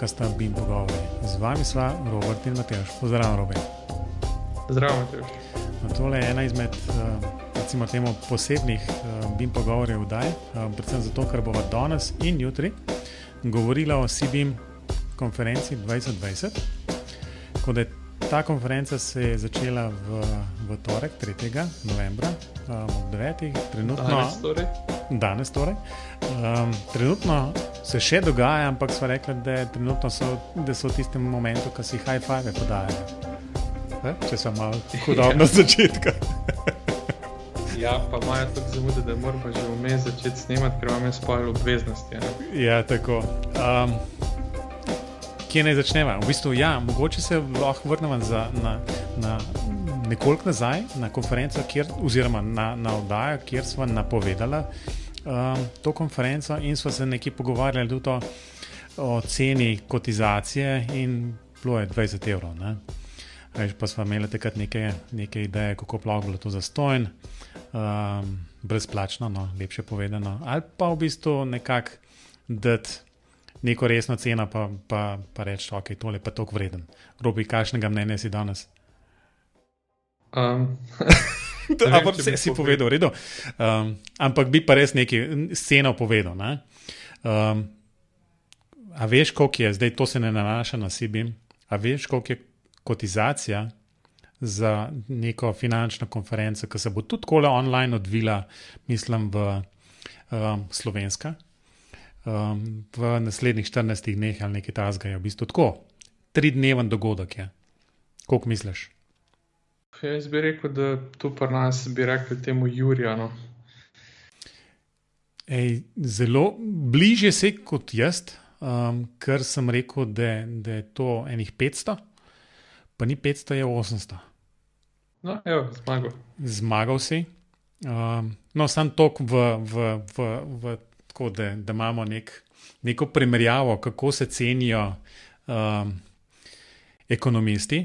podcasta Bim Pogovori. Z vami sva Robert in Matejš. Pozdravljen, Robert. Zdravo, Matejš. No, tole je ena izmed uh, recimo, temo, posebnih uh, Bim Pogovorjev oddaj, uh, predvsem zato, ker bomo danes in jutri govorili o CBIM konferenci 2020. Ta konferenca se je začela v, v torek, 3. novembra, um, ob 9. trenutno. Danes torej. Danes torej. Um, trenutno se še dogaja, ampak smo rekli, da, so, da so v tistem momentu, ko si high five podajajo. E? Če sem malo hudobno ja. začetka. ja, pa imajo tako zamude, da moramo že vmes začeti snemati, ker imamo spojene obveznosti. Ja, ja tako. Um, kje naj začnemo? V bistvu, ja, mogoče se lahko vrnemo na, na nekoliko nazaj na konferenco, kjer, oziroma na, na oddajo, kjer smo napovedali um, to konferenco in smo se nekaj pogovarjali tudi o, o ceni kotizacije, in bilo je 20 evrov. Ne? Reč, pa smo imeli takrat neke, neke ideje, kako lahko bilo to zastojno, um, brezplačno, no, lepše povedano, ali pa v bistvu nekako dati neko resno ceno, pa, pa, pa reči, da okay, je tole pa tako vreden. Robi, kakšnega mnenja si danes? Um. Ampak vse si povedal, redo. Um, ampak bi pa res neki sceno povedal. Ne? Um, a veš, koliko je, zdaj to se ne nanaša na Sibim, a veš, koliko je kotizacija za neko finančno konferenco, ki se bo tudi tako online odvila, mislim, v um, Slovenska um, v naslednjih 14 dneh ali nekaj tasga. Je v bistvu tako. Tri dneven dogodek je. Kako misliš? Jaz bi rekel, da tu pri nas bi rekli temu Jurijano. Ej, zelo bliže se kot jaz, um, ker sem rekel, da, da je to enih 500, pa ni 500, je 800. No, evo, zmagal. Zmagal si. Um, no, sem tok v, v, v, v tako, da, da imamo nek, neko primerjavo, kako se cenijo um, ekonomisti.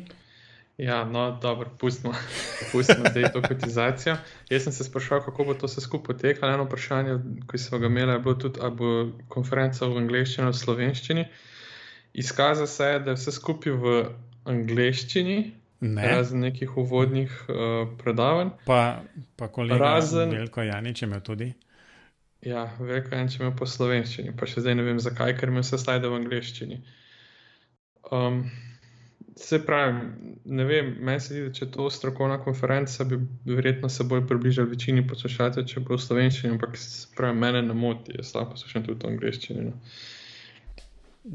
Ja, no, dobro, pustimo, pustimo zdaj to kotizacijo. Jaz sem se sprašval, kako bo to vse skupaj potekalo. Eno vprašanje, ki smo ga imeli, je bilo tudi, ali bo konferenca v angleščini ali v slovenščini. Izkaza se je, da je vse skupaj v angleščini, ne. razen nekih uvodnih uh, predavanj. Pa, pa kolega razen... Veliko Janič je imel tudi. Ja, veliko je, če me po slovenščini, pa še zdaj ne vem zakaj, ker me vse slajde v angleščini. Um, se pravi, ne vem, meni se zdi, da če to strokovna konferenca, bi verjetno se bolj približal večini poslušalcev, če bo v slovenščini, ampak se pravi, mene ne moti, jaz lahko poslušam tudi v angleščini. No.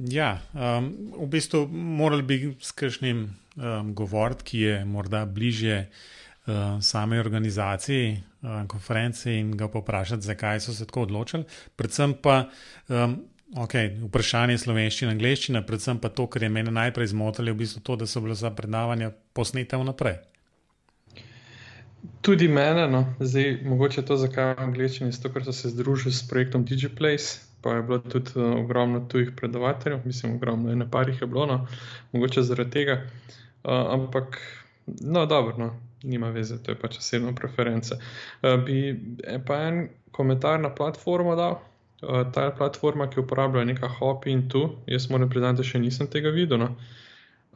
Ja, um, v bistvu morali bi s kakšnim um, govoriti, ki je morda bližje uh, sami organizaciji, uh, konference in ga poprašati, zakaj so se tako odločili. Predvsem pa um, okay, vprašanje slovenščine in angleščine, predvsem pa to, kar je meni najprej zmotilo, je v bistvu to, da so bile za predavanja posnete vnaprej. Tudi mene, no. zdaj mogoče to, zakaj v angleščini, zato ker so se združili s projektom DigiPlace. Pa je bilo tudi uh, ogromno tujih predavateljev, mislim, ogromno, ena par jih je bilo, no. mogoče zaradi tega. Uh, ampak, no, dobro, no nima veze, to je pač osebna preferenca. Uh, bi pa en komentar na platformo dal. Uh, ta platforma, ki uporablja neka hopi in tu. Jaz moram priznati, še nisem tega videl. No.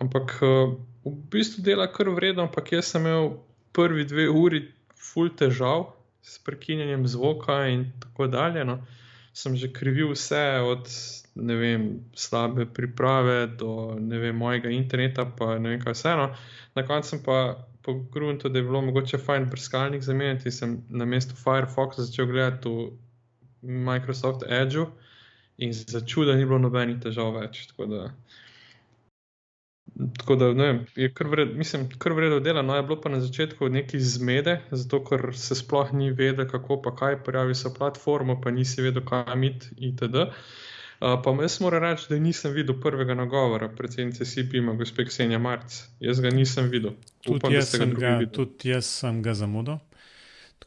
Ampak uh, v bistvu dela kar vredno, ampak jaz sem imel prvi dve uri full težav s prekinjanjem zvoka in tako dalje. No. Sem že krivil vse od vem, slabe priprave do vem, mojega interneta, pa ne vem kaj vseeno. Na koncu pa po gruntu, da je bilo mogoče fajn brskalnik zamenjati, sem na mestu Firefoxa začel gledati v Microsoft Edge in začutil, da ni bilo nobenih težav več. Tako da, tako da ne vem, je kar vredno, mislim, kar vredno dela. No, je bilo pa na začetku nekaj zmede, zato ker se sploh ni vedel, kako pa kaj, pojavi se platforma, pa nisi vedel, kam iti itd. Uh, pa jaz moram reči, da nisem videl prvega nagovora predsednice SIP-ima, gospe Ksenija Marc. Jaz ga nisem videl. Tudi, Upam, jaz, sem ga, tudi jaz sem ga zamudil.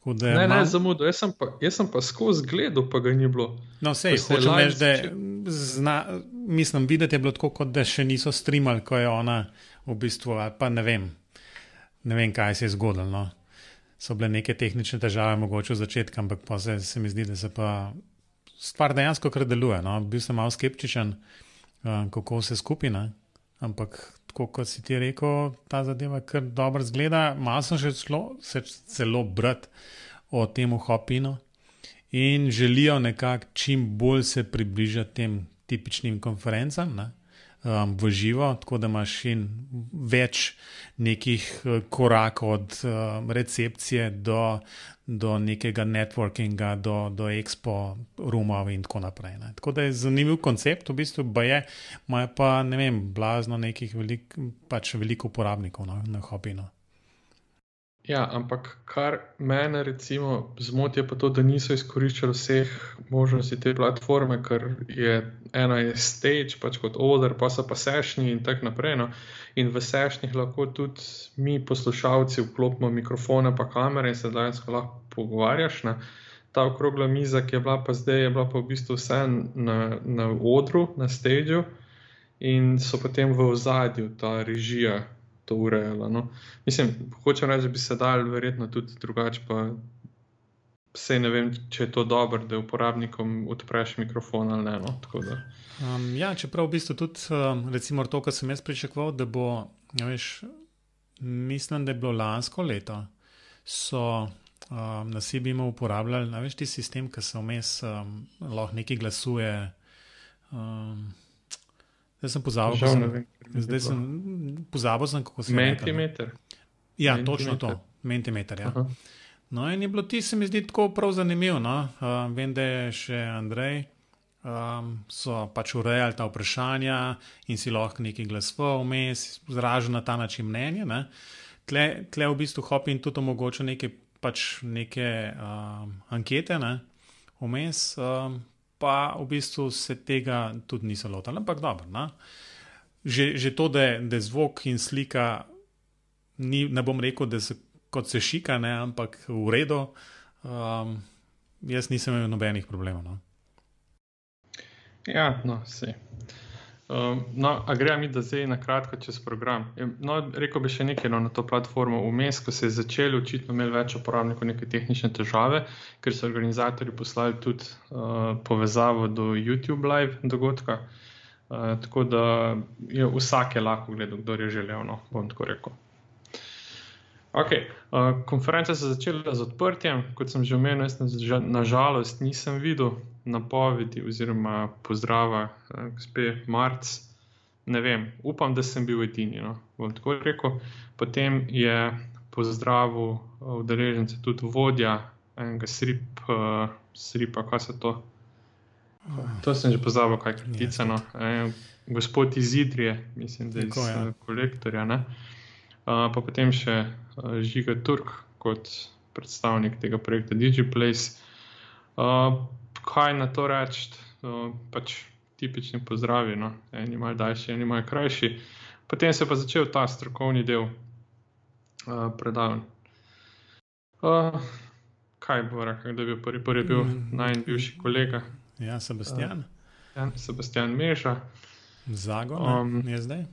Ne, mal... ne, zamudil. Jaz sem, pa, jaz sem pa skozi gledal, pa ga ni bilo. No, sej, hočem reči, da zna, mislim, videti je bilo tako, kot da še niso streamali, ko je ona v bistvu, pa ne vem, ne vem, kaj se je zgodilo. No. So bile neke tehnične težave, mogoče v začetku, ampak pa se, se mi zdi, da se pa stvar dejansko kar deluje. No. Bil sem malo skeptičen, uh, kako se skupina, ampak tako kot si ti rekel, ta zadeva kar dobro zgleda. Malo sem že celo, se celo brat o tem hopinu in želijo nekako čim bolj se približati tem tipičnim konferencam. Ne um, v živo, tako da imaš in več nekih uh, korakov od uh, recepcije do, do nekega networkinga, do, do expo rumov in tako naprej. Ne. Tako da je zanimiv koncept, v bistvu pa je, ima pa ne vem, blazno nekih velik, pač veliko uporabnikov na, na hobino. Ja, ampak kar mene recimo zmoti, je pa to, da niso izkoriščali vseh možnosti te platforme, ker je ena je stage, pač kot oder, pa so pa sešnji in tako naprej. No. In v sešnjih lahko tudi mi, poslušalci, vklopimo mikrofone pa kamere in se dejansko lahko pogovarjaš. Ne. Ta okrogla miza, ki je bila pa zdaj, je bila pa v bistvu vse na, na odru, na stageu in so potem v ozadju ta režija to urejala. No. Mislim, hočem reči, da bi se dal verjetno tudi drugače, pa vse ne vem, če je to dobro, da uporabnikom odpreš mikrofon ali ne. No. Um, ja, čeprav v bistvu tudi recimo to, kar sem jaz pričakoval, da bo, ja, veš, mislim, da je bilo lansko leto, so um, na sebi imeli uporabljali, veš, ti sistem, ki se vmes um, lahko nekaj glasuje. Um, Zdaj sem pozabil, Žal, sem, zdaj sem pozabil, sem, kako se imenuje. Mentimeter. Ja, mentimeter. točno to, mentimeter. Ja. No, in je bilo ti, se mi zdi, tako prav zanimivo. No? Uh, vem, da je še Andrej. Um, so pač urejali ta vprašanja in si lahko nekaj glasoval, vmes, izražal na ta način mnenje. Ne? Tle, tle v bistvu hopi in tudi omogoča neke, pač neke um, ankete, vmes. Um, pa v bistvu se tega tudi niso lotili. Ampak dobro. Že, že to, da da zvok in slika, ni, ne bom rekel, da se kot se šika, ne, ampak v redu, um, jaz nisem imel nobenih problemov. No. Ja, no, vse. Um, no, a gremo mi, da zdaj na kratko čez program. No, rekel bi še nekaj no, na to platformo. Vmes, ko se je začeli, očitno imeli več uporabnikov neke tehnične težave, ker so organizatori poslali tudi uh, povezavo do YouTube live dogodka. Uh, tako da je vsak je lahko gledal, kdo je želel, no, bom tako rekel. Okay. Uh, konference so začele z odprtjem, kot sem že omenil, nažalost nisem videl napovedi oziroma pozdrava, uh, gospe Marc. Ne vem, upam, da sem bil edini. No. Potem je pozdravil udeležence tudi vodja enega srip, uh, sripa, kaj se to. To sem že pozabil, kaj je kritica. No. E, gospod iz Idrije, mislim, da je iz ja. kolektorja. Uh, pa potem še uh, Žiga Turk kot predstavnik tega projekta DigiPlace. Uh, kaj na to reči? Uh, pač tipični pozdravi, no? eni malo daljši, eni malo krajši. Potem se je pa začel ta strokovni del uh, predavanj. Uh, kaj bo rekel, da je bil prvi, prvi bil mm. najbivši kolega? Ja, Sebastian. Uh, ja, Sebastian Meža. Zago, um, je zdaj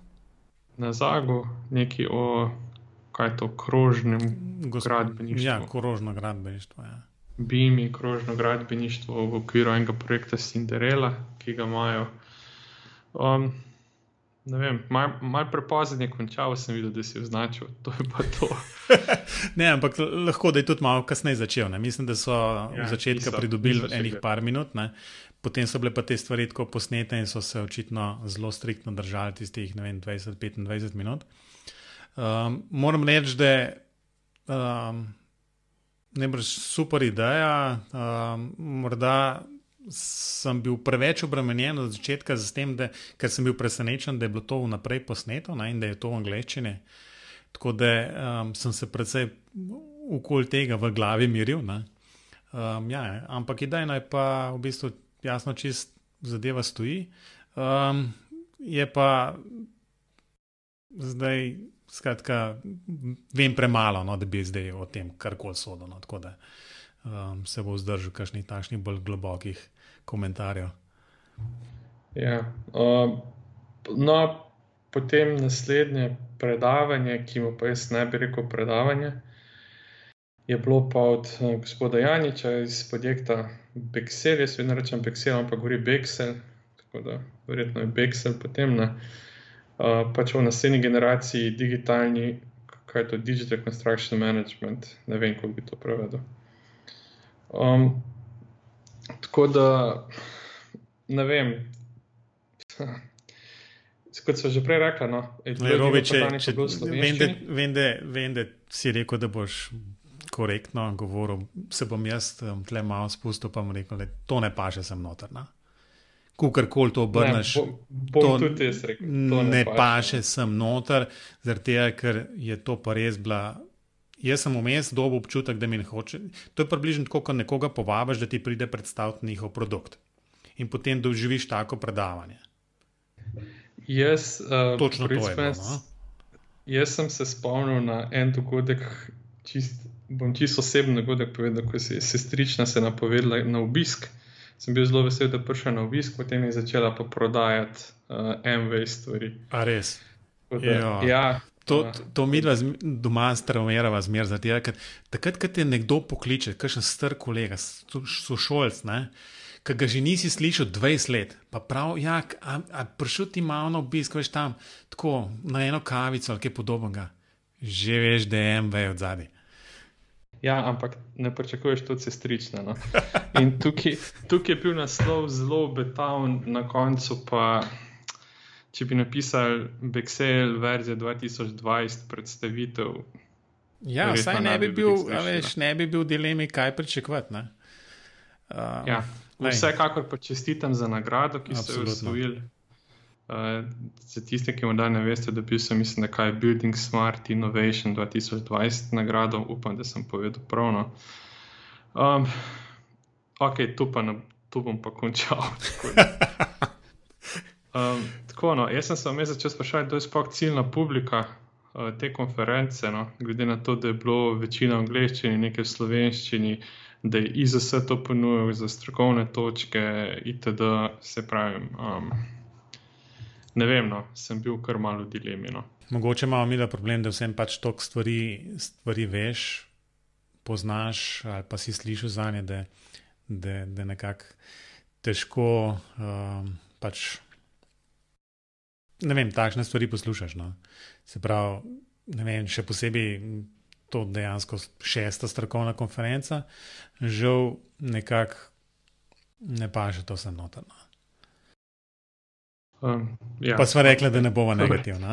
na Zagu, nekaj o kaj to krožnem gradbeništvu. Ja, krožno gradbeništvo. Ja. BIMI, krožno gradbeništvo v okviru enega projekta Cinderella, ki ga imajo. Um, ne vem, malo mal prepozno je končal, sem videl, da si označil. To je pa to. ne, ampak lahko da je tudi malo kasneje začel. Ne? Mislim, da so ja, v začetku pridobili enih par minut. Ne? potem so bile pa te stvari tako posnete in so se očitno zelo striktno držali tistih 20-25 minut. Um, moram reči, da je um, najbrž super ideja. Um, morda sem bil preveč obremenjen od začetka z tem, da, ker sem bil presenečen, da je bilo to vnaprej posneto ne, in da je to v angleščini. Tako da um, sem se predvsej okoli tega v glavi miril. Um, ja, ampak ideja je pa v bistvu jasno, čist zadeva stoji. Um, je pa zdaj, skratka, vem premalo, no, da bi zdaj o tem karkoli sodel. No, tako da um, se bo vzdržal kakšnih takšnih bolj globokih komentarjev. Ja, um, no, potem naslednje predavanje, ki mu pa jaz ne bi rekel predavanje. je bilo pa od uh, gospoda Janiča iz podjetja Bexel, jaz vedno rečem Bexel, ampak govori Bexel, tako da verjetno je Bexel potem na. Uh, pač v naslednji generaciji digitalni, kaj je to Digital Construction Management, ne vem, kako bi to prevedel. Um, tako da, ne vem. Kot so že prej rekli, no, je to nekaj, vem, da si rekel, da boš korektno govoril, se bom jaz um, tle malo spustil, pa bom rekel, da to ne paše sem noter. No. Kukor to obrneš, ne, bo, to, tudi rekel, to ne, ne paše sem noter, zaradi tega, ker je to pa res bila. Jaz sem vmes dobil občutek, da mi ne hoče. To je približno tako, kot nekoga povabiš, da ti pride predstaviti njihov produkt. In potem doživiš tako predavanje. Jaz, uh, Točno to je. Bilo, no? Jaz sem se spomnil na en dogodek, čist bom čisto osebno dogodek povedal, ko je sestrična se napovedala na obisk. Sem bil zelo vesel, da je prišla na obisk, potem je začela pa prodajati uh, MV stvari. A res? Da, ja. ja. To, to, to mi dva doma straumirava zmer, zato ker takrat, ko te nekdo pokliče, kakšen star kolega, sošolc, ki ga že nisi slišal 20 let, pa prav, ja, a, a prišel ti malo na obisk, veš tam, tako na eno kavico ali kaj podobnega, že veš, da je MV od zadaj. Ja, ampak ne pričakuješ to sestrično. No? In tukaj, tukaj je bil naslov zelo obetaven, na koncu pa, če bi napisali Bexel verzija 2020 predstavitev. Ja, saj ne bi, bil, veš, ne bi bil dilemi, kaj pričakovati. Uh, ja, vsekakor pa čestitam za nagrado, ki ste jo osvojili. Uh, za tiste, ki morda ne veste, da bil sem, mislim, da je Building Smart Innovation 2020 nagrado, upam, da sem povedal pravno. Um, ok, tu, pa ne, tu bom pa končal. um, tako, no, jaz sem se vam začel sprašovati, kdo je sploh ciljna publika uh, te konference, no, glede na to, da je bilo večina v angleščini, nekaj v slovenščini. Da je IZS to ponudil za strokovne točke, itd., se pravi. Um, ne vem, no, sem bil kar malo v dilemi. No. Mogoče imamo mi da problem, da vsem pač toliko stvari, stvari veš, poznaš ali pa si slišal za nje, da, da, da nekako težko um, pač. Ne vem, takšne stvari poslušaš. No. Se pravi, ne vem, še posebej to dejansko šesta strokovna konferenca, žal nekako ne paše to sem notrno. Um, ja. Pa smo rekli, da ne bomo negativni.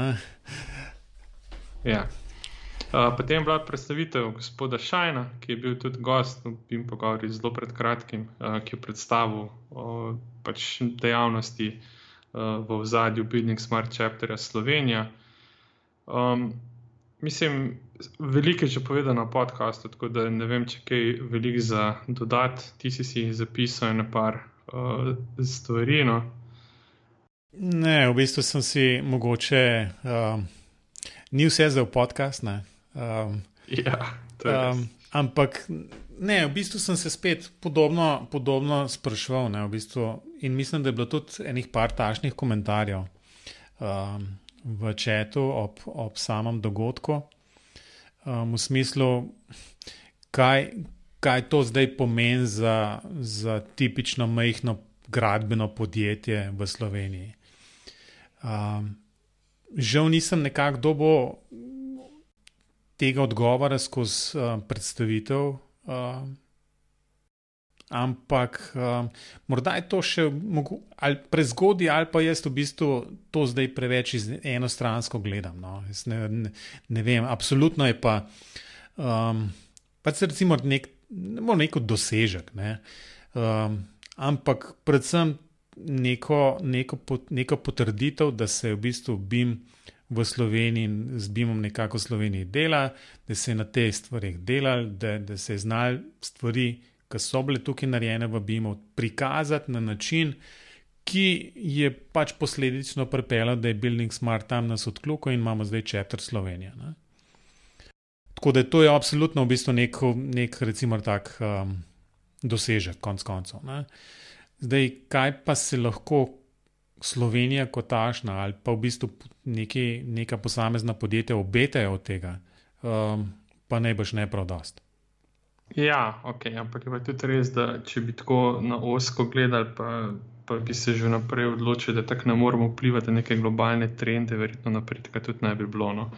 Ja. Uh, potem je bila predstavitev gospoda Šajna, ki je bil tudi gost, bi jim pogovoril zelo pred kratkim, uh, ki je predstavil uh, pač dejavnosti uh, v zadju Building Smart Chapterja Slovenija. Um, mislim, veliko je že povedano na podkastu, tako da ne vem, če kaj veliko za dodati. Ti si si zapisal na par uh, stvari. No? Ne, v bistvu sem si mogoče, um, ni vse za podcast. Um, ja, um, ampak ne, v bistvu sem se spet podobno, podobno sprašval. Ne, v bistvu, in mislim, da je bilo tudi enih par tašnih komentarjev um, v četu ob, ob samem dogodku, um, v smislu, kaj, kaj to zdaj pomeni za, za tipično majhno gradbeno podjetje v Sloveniji. Um, žal nisem nekako dobo tega odgovora skozi uh, predstavitev, uh, ampak um, morda je to še ali prezgodaj, ali pa jaz v bistvu to zdaj preveč enostransko gledam. No. Ne, ne, ne vem, absolutno je pa. Um, pa se recimo nek, ne neko dosežek, ne. um, ampak predvsem neko, neko, neko potrditev, da se je v bistvu BIM v Sloveniji in z BIM-om nekako v Sloveniji dela, da se je na teh stvarih delal, da, da se je znal stvari, ki so bile tukaj narejene v BIM-u, prikazati na način, ki je pač posledično pripeljal, da je Building Smart tam nas odklukal in imamo zdaj četrt Slovenije. Ne? Tako da to je absolutno v bistvu nek, nek recimo tak um, dosežek, konc koncev. Zdaj, kaj pa se lahko Slovenija kot tašna ali pa v bistvu neki, neka posamezna podjetja obetajo od tega, um, pa ne boš ne prav dost. Ja, ok, ampak je pa tudi res, da če bi tako na osko gledali, pa, pa bi se že naprej odločili, da tako ne moramo vplivati na neke globalne trende, verjetno napredka tudi ne bi bilo. No.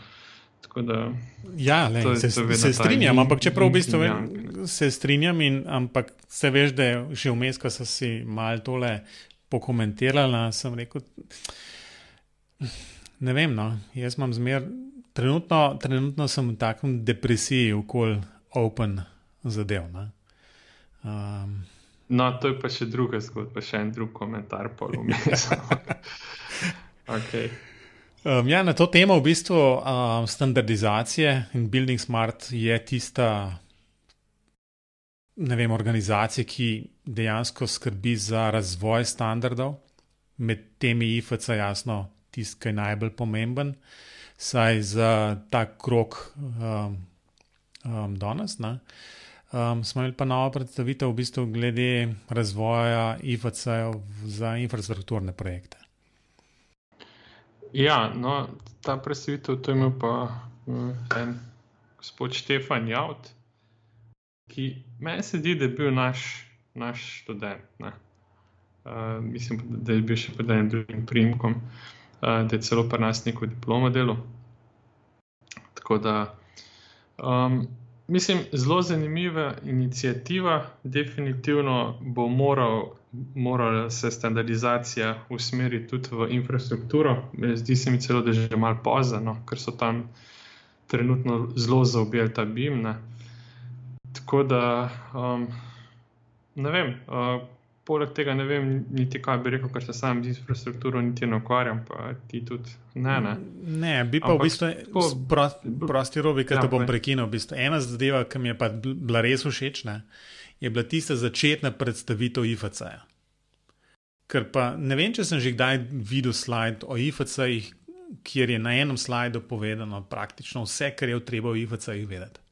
Da, ja, le, se, se strinjam, ampak čeprav v bistvu in se strinjam, in, ampak se veš, da je že vmes, ko so si mal tole pokomentirala, sem rekel, ne vem, no, jaz imam zmer, trenutno, trenutno sem v takem depresiji, okol open zadev. Um, no, to je pa še druga zgodba, še en drug komentar, polumiješ. okay. um, ja, na to temo v bistvu um, standardizacije in Building Smart je tista. Ne vem, organizacija, ki dejansko skrbi za razvoj standardov, med temi IFC, jasno, tisti, ki je najbolj pomemben, saj za ta krok um, um, danes. Uh, Um, smo imeli pa novo predstavitev v bistvu glede razvoja IFC-jev za infrastrukturne projekte. Ja, no, ta predstavitev je imel pa um, en gospod Štefan Jaut, ki meni se zdi, da je bil naš, naš študent. Uh, mislim, da je bil še pod enim drugim primkom, uh, da je celo pri nas neko diplomo delo. Tako da. Um, Mislim, zelo zanimiva inicijativa. Definitivno bo moral, morala se standardizacija usmeriti tudi v infrastrukturo. Zdi se mi celo, da je že malo pozno, ker so tam trenutno zelo zaobjeli ta BIM. Ne. Tako da um, ne vem. Uh, poleg tega ne vem, niti kaj bi rekel, ker se sam z infrastrukturo niti ne ukvarjam, pa ti tudi ne. Ne, ne bi pa Ampak, v bistvu prost, prosti robi, ker ja, te bom prekinil. V bistvu. Ena zadeva, ki mi je pa bila res všeč, ne, je bila tista začetna predstavitev IFC-ja. Ker pa ne vem, če sem že kdaj videl slide o IFC-jih, kjer je na enem slajdu povedano praktično vse, kar je treba o IFC-jih vedeti.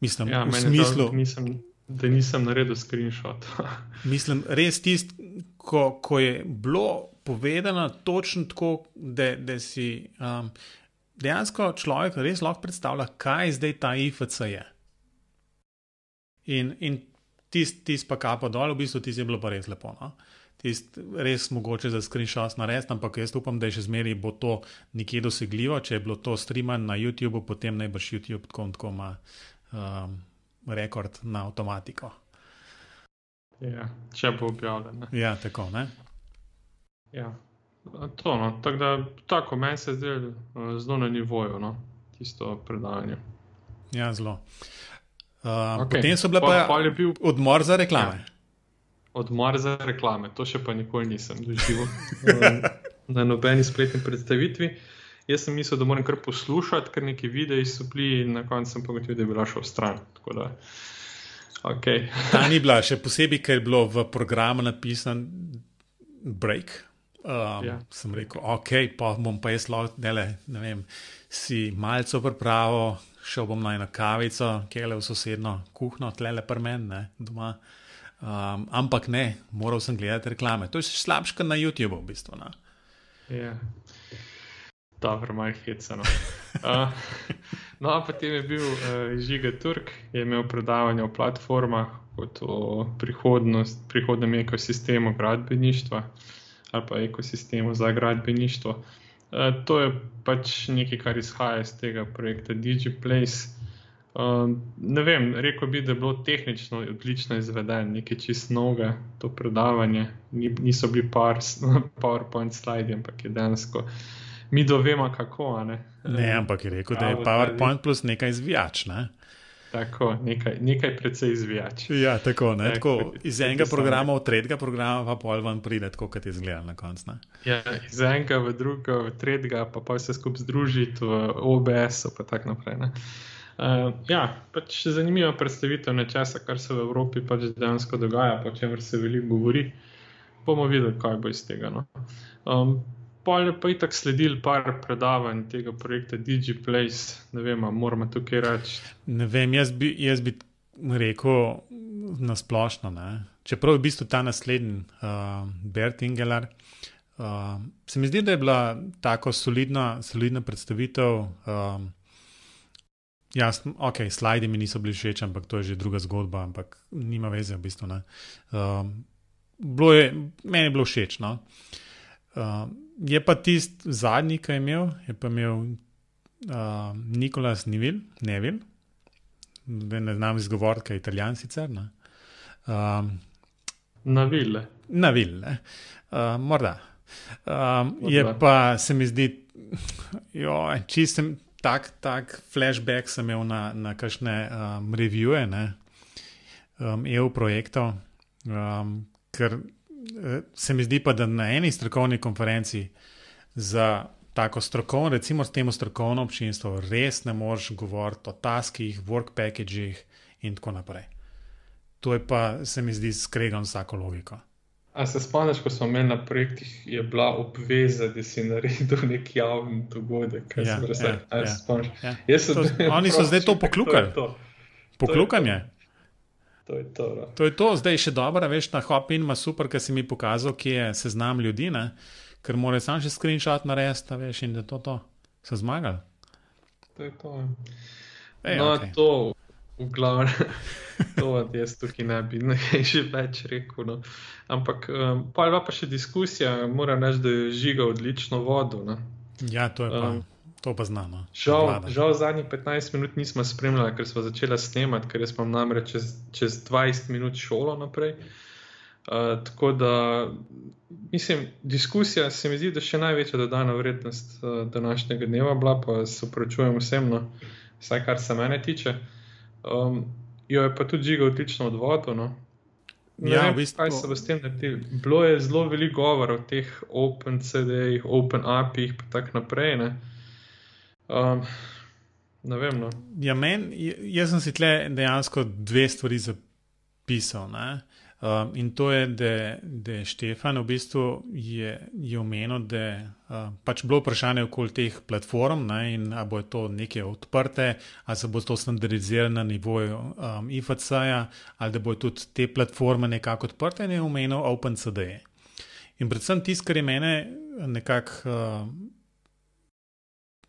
Mislim, ja, v smislu. Nisem, da nisem naredil screenshot. Mislim, res tisti, ko, ko je bilo povedano točno tako, da, da si um, dejansko človek res lahko predstavlja, kaj zdaj ta IFC je. In, in tisti tis pa kapo dol, v bistvu tisti je bilo pa res lepo. No? Tist res mogoče za screenshot narediti, ampak jaz upam, da je še zmeraj bo to nekje dosegljivo. Če je bilo to streamano na YouTubu, potem najbrž YouTube tako, tako ima um, rekord na avtomatiko. Ja, če bo objavljen. Ja, tako ne. Ja. To, no. tako da, tako meni se zdi eh, zelo na nivoju, no. tisto predavanje. Ja, zelo. Uh, okay. Potem so bile pa, pa bil... odmor za reklame. Ja. Odmor za reklame, to še pa nikoli nisem doživel na nobeni spletni predstavitvi. Jaz sem mislil, da moram kar poslušati, ker neki videi so bili, in na koncu sem pogledal, da je bila šel stran. Da, okay. Ta ni bila, še posebej, ker je bilo v programu napisan break. Um, ja. Sem rekel, ok, pa bom pa jaz lahko, ne, ne vem, si malce pripravo, šel bom na eno kavico, ki je le v sosedno kuhno, tle le prmen, ne, doma. Um, ampak ne, moral sem gledati reklame. To je slabše na YouTubu, v bistvu. Ja. Dobro, malo hecano. Uh, no, potem je bil uh, Žiga Turk, je imel predavanje o platformah, kot o prihodnem ekosistemu gradbeništva ali pa ekosistemu za gradbeništvo. Uh, to je pač nekaj, kar izhaja iz tega projekta DigiPlace. Uh, ne vem, rekel bi, da je bilo tehnično odlično izvedeno, nekaj čist novega, to predavanje. Ni, niso bili par PowerPoint slidi, ampak je dejansko mi dovemo, kako. Ne? ne, ampak je rekel, da je PowerPoint plus nekaj izvijač. Ne? Tako, nekaj, nekaj precej izvijač. Ja, tako, tako, tako, iz enega programa v tretjega programa, pa pol ven pride, kot je izgledal na koncu. Ja, iz enega v drugega, v tretjega, pa pa se skupaj združiti v OBS, pa tako naprej. Uh, ja, pač zanimiva predstavitev nečesa, kar se v Evropi pač dejansko dogaja, o čemer se veliko govori. Bomo videli, kaj bo iz tega. No. Um, pa je pa itak sledil par predavanj tega projekta DigiPlace, ne vem, moramo tukaj reči. Ne vem, jaz bi, jaz bi rekel na splošno. Ne? Čeprav je v bistvu ta naslednji, uh, Bert Ingelar, uh, se mi zdi, da je bila tako solidna, solidna predstavitev. Uh, Jaz, ok, slidi mi niso bili všeč, ampak to je že druga zgodba, ampak nima veze v bistvu. Um, je, meni je bilo všeč. No? Uh, je pa tisti zadnji, ki je imel, je pa imel uh, Nikolas Nevil, Nevil, ne znam izgovoriti, kaj je italijan sicer. Um, na vile. Na vile, uh, morda. Um, je pa se mi zdi, jo, čistem tak, tak flashback sem imel na, na kakšne um, revije, um, EU projektov, um, ker uh, se mi zdi pa, da na eni strokovni konferenci za tako strokovno, recimo s tem strokovno občinstvo, res ne moreš govoriti o taskih, work packagih in tako naprej. To je pa, se mi zdi, skregan vsako logiko. A se spomniš, ko smo imeli na projektih, je bila obveza, da si naredil nek javni dogodek? Ja, ja, ja. ja. To, oni so zdaj to poklukali. Poklukanje. To je to. No. To je to, zdaj še dobro, veš, na Hopin ima super, ker si mi pokazal, kje je seznam ljudi, ne? ker moraš sam še screenshot narediti, veš, in da to, to. so zmagali. To je to. Ja. Ej, no, okay. to v glavnem, to jaz tukaj ne bi že več rekel. No. Ampak um, pa je pa še diskusija, moram reči, da je žiga odlično vodo. No. Ja, to je pa. Um, To pa znano. Žal, žal zadnjih 15 minut nismo spremljali, ker smo začeli snemati, ker smo namreč čez, čez 20 minut šolo naprej. Uh, tako da, mislim, diskusija se mi zdi, da je še največja dodana vrednost uh, današnjega dneva, bila, pa se upravičujem vsem, no, vsaj kar se mene tiče. Um, jo je pa tudi žiga odlično odvodil. No. Ja, vem, v bistvu. Kaj se bo s tem naredil? Bilo je zelo veliko govora o teh Open CD-jih, Open API-jih in tako naprej. Ne, um, ne vem. No. Ja, men, jaz sem si tle dejansko dve stvari zapisal. Ne. Um, in to je, da, da Štefan v bistvu je, je omenil, da uh, pač bilo vprašanje okoli teh platform ne, in ali bo to nekaj odprte, ali se bo to standardiziralo na nivoju um, IFC-ja, ali da bo tudi te platforme nekako odprte in je omenil OpenCD. In predvsem tisto, kar je mene nekako uh,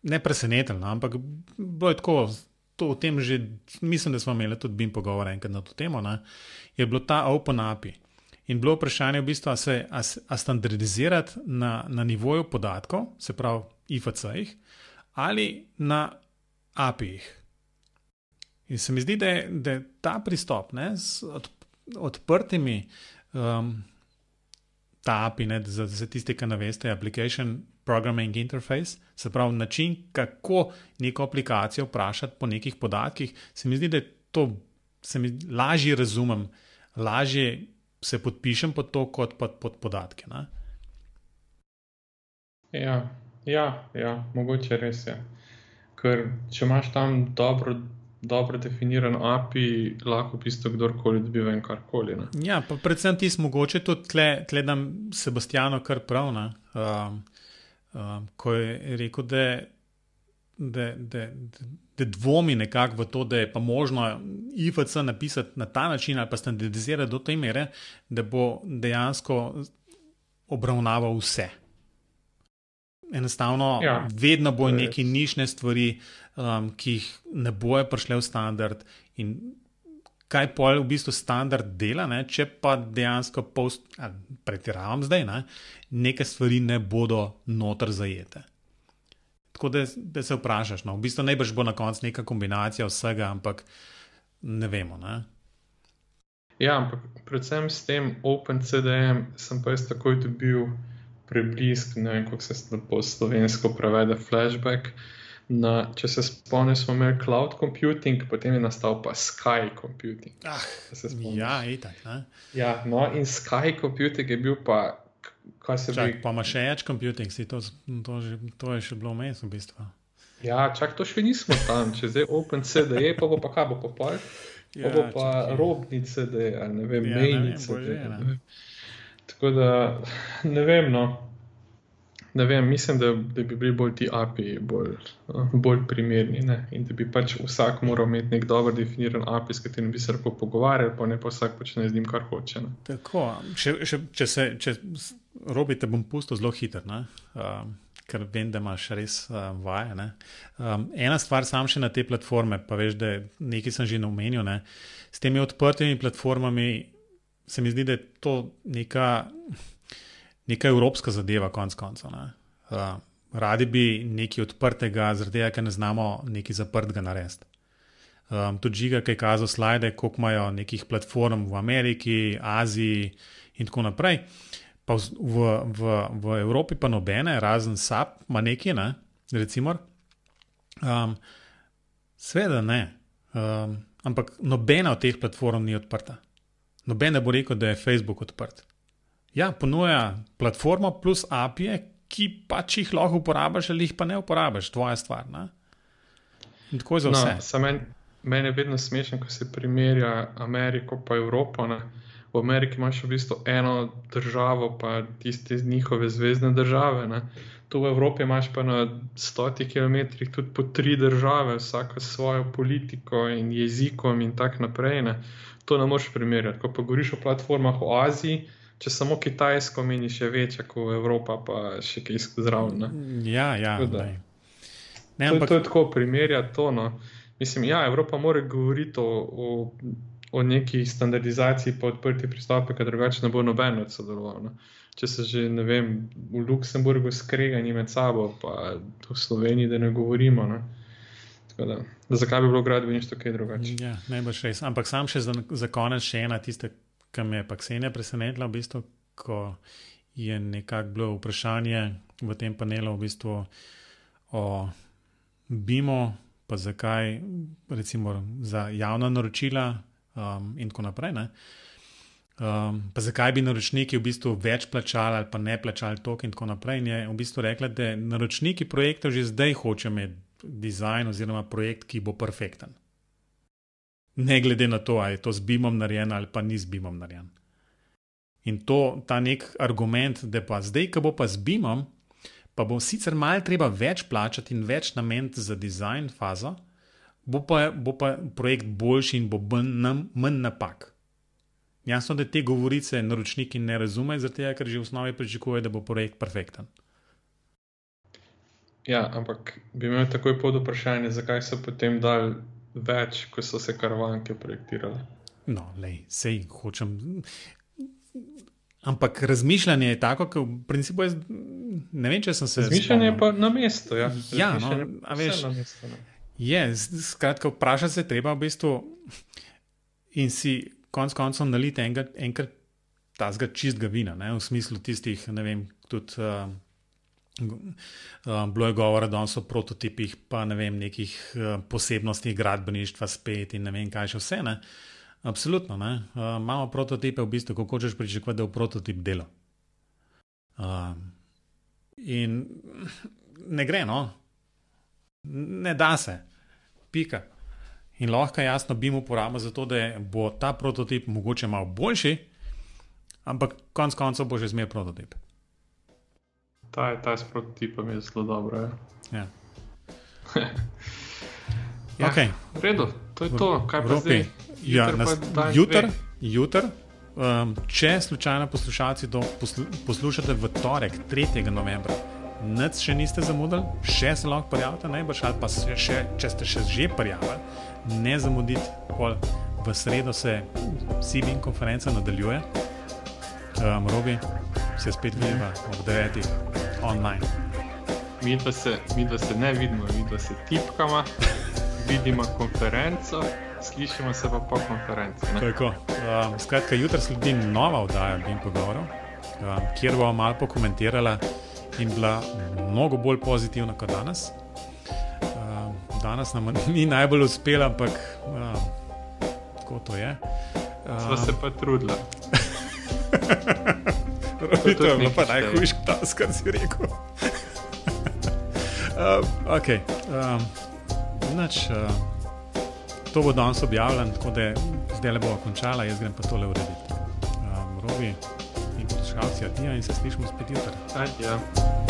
ne presenetilo, no, ampak bilo je tako to, o tem že, mislim, da smo imeli tudi BIM pogovor enkrat na to temo, ne, je bilo ta Open API. In bilo vprašanje v bistvu, a se a, a standardizirati na, na nivoju podatkov, se pravi IFC-jih, ali na API-jih. In se mi zdi, da je, da je ta pristop ne, z od, odprtimi, um, ta API, ne, za, za tiste, ki ne veste, application programming interface, se pravi način, kako neko aplikacijo vprašati po nekih podatkih, se mi zdi, da to se mi lažje razumem, lažje se podpišem pod to, kot pod, pod podatke. Ne? Ja, ja, ja, mogoče res je. Ker če imaš tam dobro, dobro definiran API, lahko v bistvu kdorkoli dobi ven karkoli. Ne? Ja, pa predvsem ti smo mogoče tudi tle, tle dam Sebastiano kar prav. Um, um, ko je rekel, da, da, da, da dvomi nekako v to, da je pa možno IFC napisati na ta način ali pa standardizirati do te mere, da bo dejansko obravnaval vse. Enostavno, ja, vedno bo neki nišne stvari, um, ki jih ne bojo prišle v standard, in kaj pol v bistvu standard dela, ne? če pa dejansko post, pretiravam zdaj, ne? neke stvari ne bodo noter zajete. Tako da, da se vprašaš, no? v bistvu najbrž bo na koncu neka kombinacija vsega, ampak ne vemo. Ne? Ja, ampak predvsem s tem OpenCDM sem pa jaz takoj dobil preblisk, ne vem, kako se po slovensko prevede flashback. Na, če se spomniš, smo imeli cloud computing, potem je nastal pa Sky computing. Ah, ja, itak. Ja, no, in Sky computing je bil pa. Čak, bi... Pa ima še več computing, to, to, že, to je še bilo vmes v bistvu. Ja, čak to še nismo tam, če zdaj OpenCDE, pa bo pa kaj bo pa pa. Ja, bo pa robni CD, ali ne vem, ja, mejni CD. Tako da ne vem, no ne vem, mislim, da, da bi bili bolj ti API bolj, bolj primerni ne? in da bi pač vsak moral imeti nek dobro definiran API, s katerim bi se lahko pogovarjali, pa ne pa vsak počne z njim, kar hoče. Ne? Tako, še, še, če se če robite, bom pusto zelo hiter. Uh, ker vem, da imaš res uh, vaje. Um, ena stvar, sam še na te platforme, pa veš, da nekaj sem že omenil. Ne? S temi odprtimi platformami se mi zdi, da je to neka, neka evropska zadeva, konc koncev. Uh, radi bi nekaj odprtega, zaradi tega, ker ne znamo nekaj zaprtega narediti. Um, tudi žiga, ki je kazal slide, koliko imajo nekih platform v Ameriki, Aziji in tako naprej. Pa v, v, v Evropi pa nobene, razen SAP, ima nekaj, ne? recimo. Um, Sveda ne, um, ampak nobena od teh platform ni odprta. Noben ne bo rekel, da je Facebook odprt. Ja, ponuja platformo plus API, ki pač jih lahko uporabiš ali jih pa ne uporabiš, tvoja stvar. Ne? In tako je za no, vse. No, Meni je vedno smešno, ko se primerja Ameriko in Evropo. Ne? v Ameriki imaš v bistvu eno državo, pa tiste njihove zvezdne države. Ne. Tu v Evropi imaš pa na stotih kilometrih tudi po tri države, vsaka s svojo politiko in jezikom in tako naprej. Ne. To ne moreš primerjati. Ko pa govoriš o platformah v Aziji. Če samo Kitajsko meni še večja kot Evropa, pa še kaj zraven. Ja, ja. Ne, to, ampak... to je tako primerjati to. No. Mislim, ja, Evropa mora govoriti o, o o neki standardizaciji pa odprti pristopi, ker drugače ne bo noben od sodeloval. No. Če se že ne vem, v Luksemburgu skregani med sabo, pa v Sloveniji, da ne govorimo. No. Da, zakaj bi bilo gradbeništvo kaj drugače? Ja, še res. Ampak sam še za, za konec še ena tista, ki me je pa Ksenija presenetila, v bistvu, ko je nekako bilo vprašanje v tem panelu v bistvu o BIM-u, pa zakaj recimo za javna naročila um, in tako naprej. Um, pa zakaj bi naročniki v bistvu več plačali ali pa ne plačali tok in tako naprej. In je v bistvu rekla, da naročniki projektov že zdaj hočejo imeti dizajn oziroma projekt, ki bo perfekten. Ne glede na to, ali je to z BIM-om narejen ali pa ni z BIM-om narejen. In to, ta nek argument, da pa zdaj, ko bo pa z BIM-om, pa bo sicer malo treba več plačati in več nameniti za dizajn fazo, bo pa, bo pa projekt boljši in bo manj napak. Jasno, da te govorice naročniki ne razumejo, zato ker že v osnovi pričakujejo, da bo projekt perfekten. Ja, ampak bi imel takoj pod vprašanje, zakaj so potem dali več, ko so se karavanke projektirale. No, lej, sej hočem. Ampak razmišljanje je tako, da v principu jaz ne vem, če sem se. Razmišljanje je pa na mestu. Ja, ja no, a veš. Na mestu, ne. Je, skratka, vprašati se treba v bistvu in si konec koncev naliti enkrat, enkrat ta zga čistega vina, ne, v smislu tistih, ne vem, tudi. Uh, bilo je govora danes o prototipih, pa ne vem, nekih uh, posebnostih gradbeništva, spet in ne vem, kaj še vse. Ne? Absolutno. Ne? Uh, imamo prototipe, v bistvu, kako hočeš pričakovati, da je prototip delo. Uh, in ne gre, no, ne da se pika. In lahko jasno bi mu uporabljal za to, da bo ta prototip mogoče malo boljši, ampak konec koncev bo že zmer prototip. Ta je ta s prototipom je zelo dobro. Ja. Ja. ja, okay. V redu, to je to, pa zdaj. Ja, Jutr, jutr, um, če slučajno poslušalci to poslu, poslušate v torek, 3. novembra nič še niste zamudili, še se lahko prijavite, najbrž ali pa še, če ste še že prijavili, ne zamudite, pol v sredo se CBN konferenca nadaljuje. Um, Robi se spet vidimo ob 9. online. Mi pa se, se ne vidimo, mi pa se tipkamo, vidimo konferenco. Slišimo se pa po konferenci. Um, skratka, jutri sledi nova oddaja Bim Pogovorov, um, kjer bomo malo pokomentirali in bila mnogo bolj pozitivna kot danes. Uh, danes nam ni najbolj uspela, ampak uh, tako to je. Uh, Sva se pa trudila. to je bilo pa najhujši tas, kar si rekel. uh, okay. um, nač, uh, to bo danes objavljeno, tako da zdaj le bomo končali, jaz grem pa tole urediti. Um, Robi in poslušalci, adijo in se slišimo spet jutri. Adijo.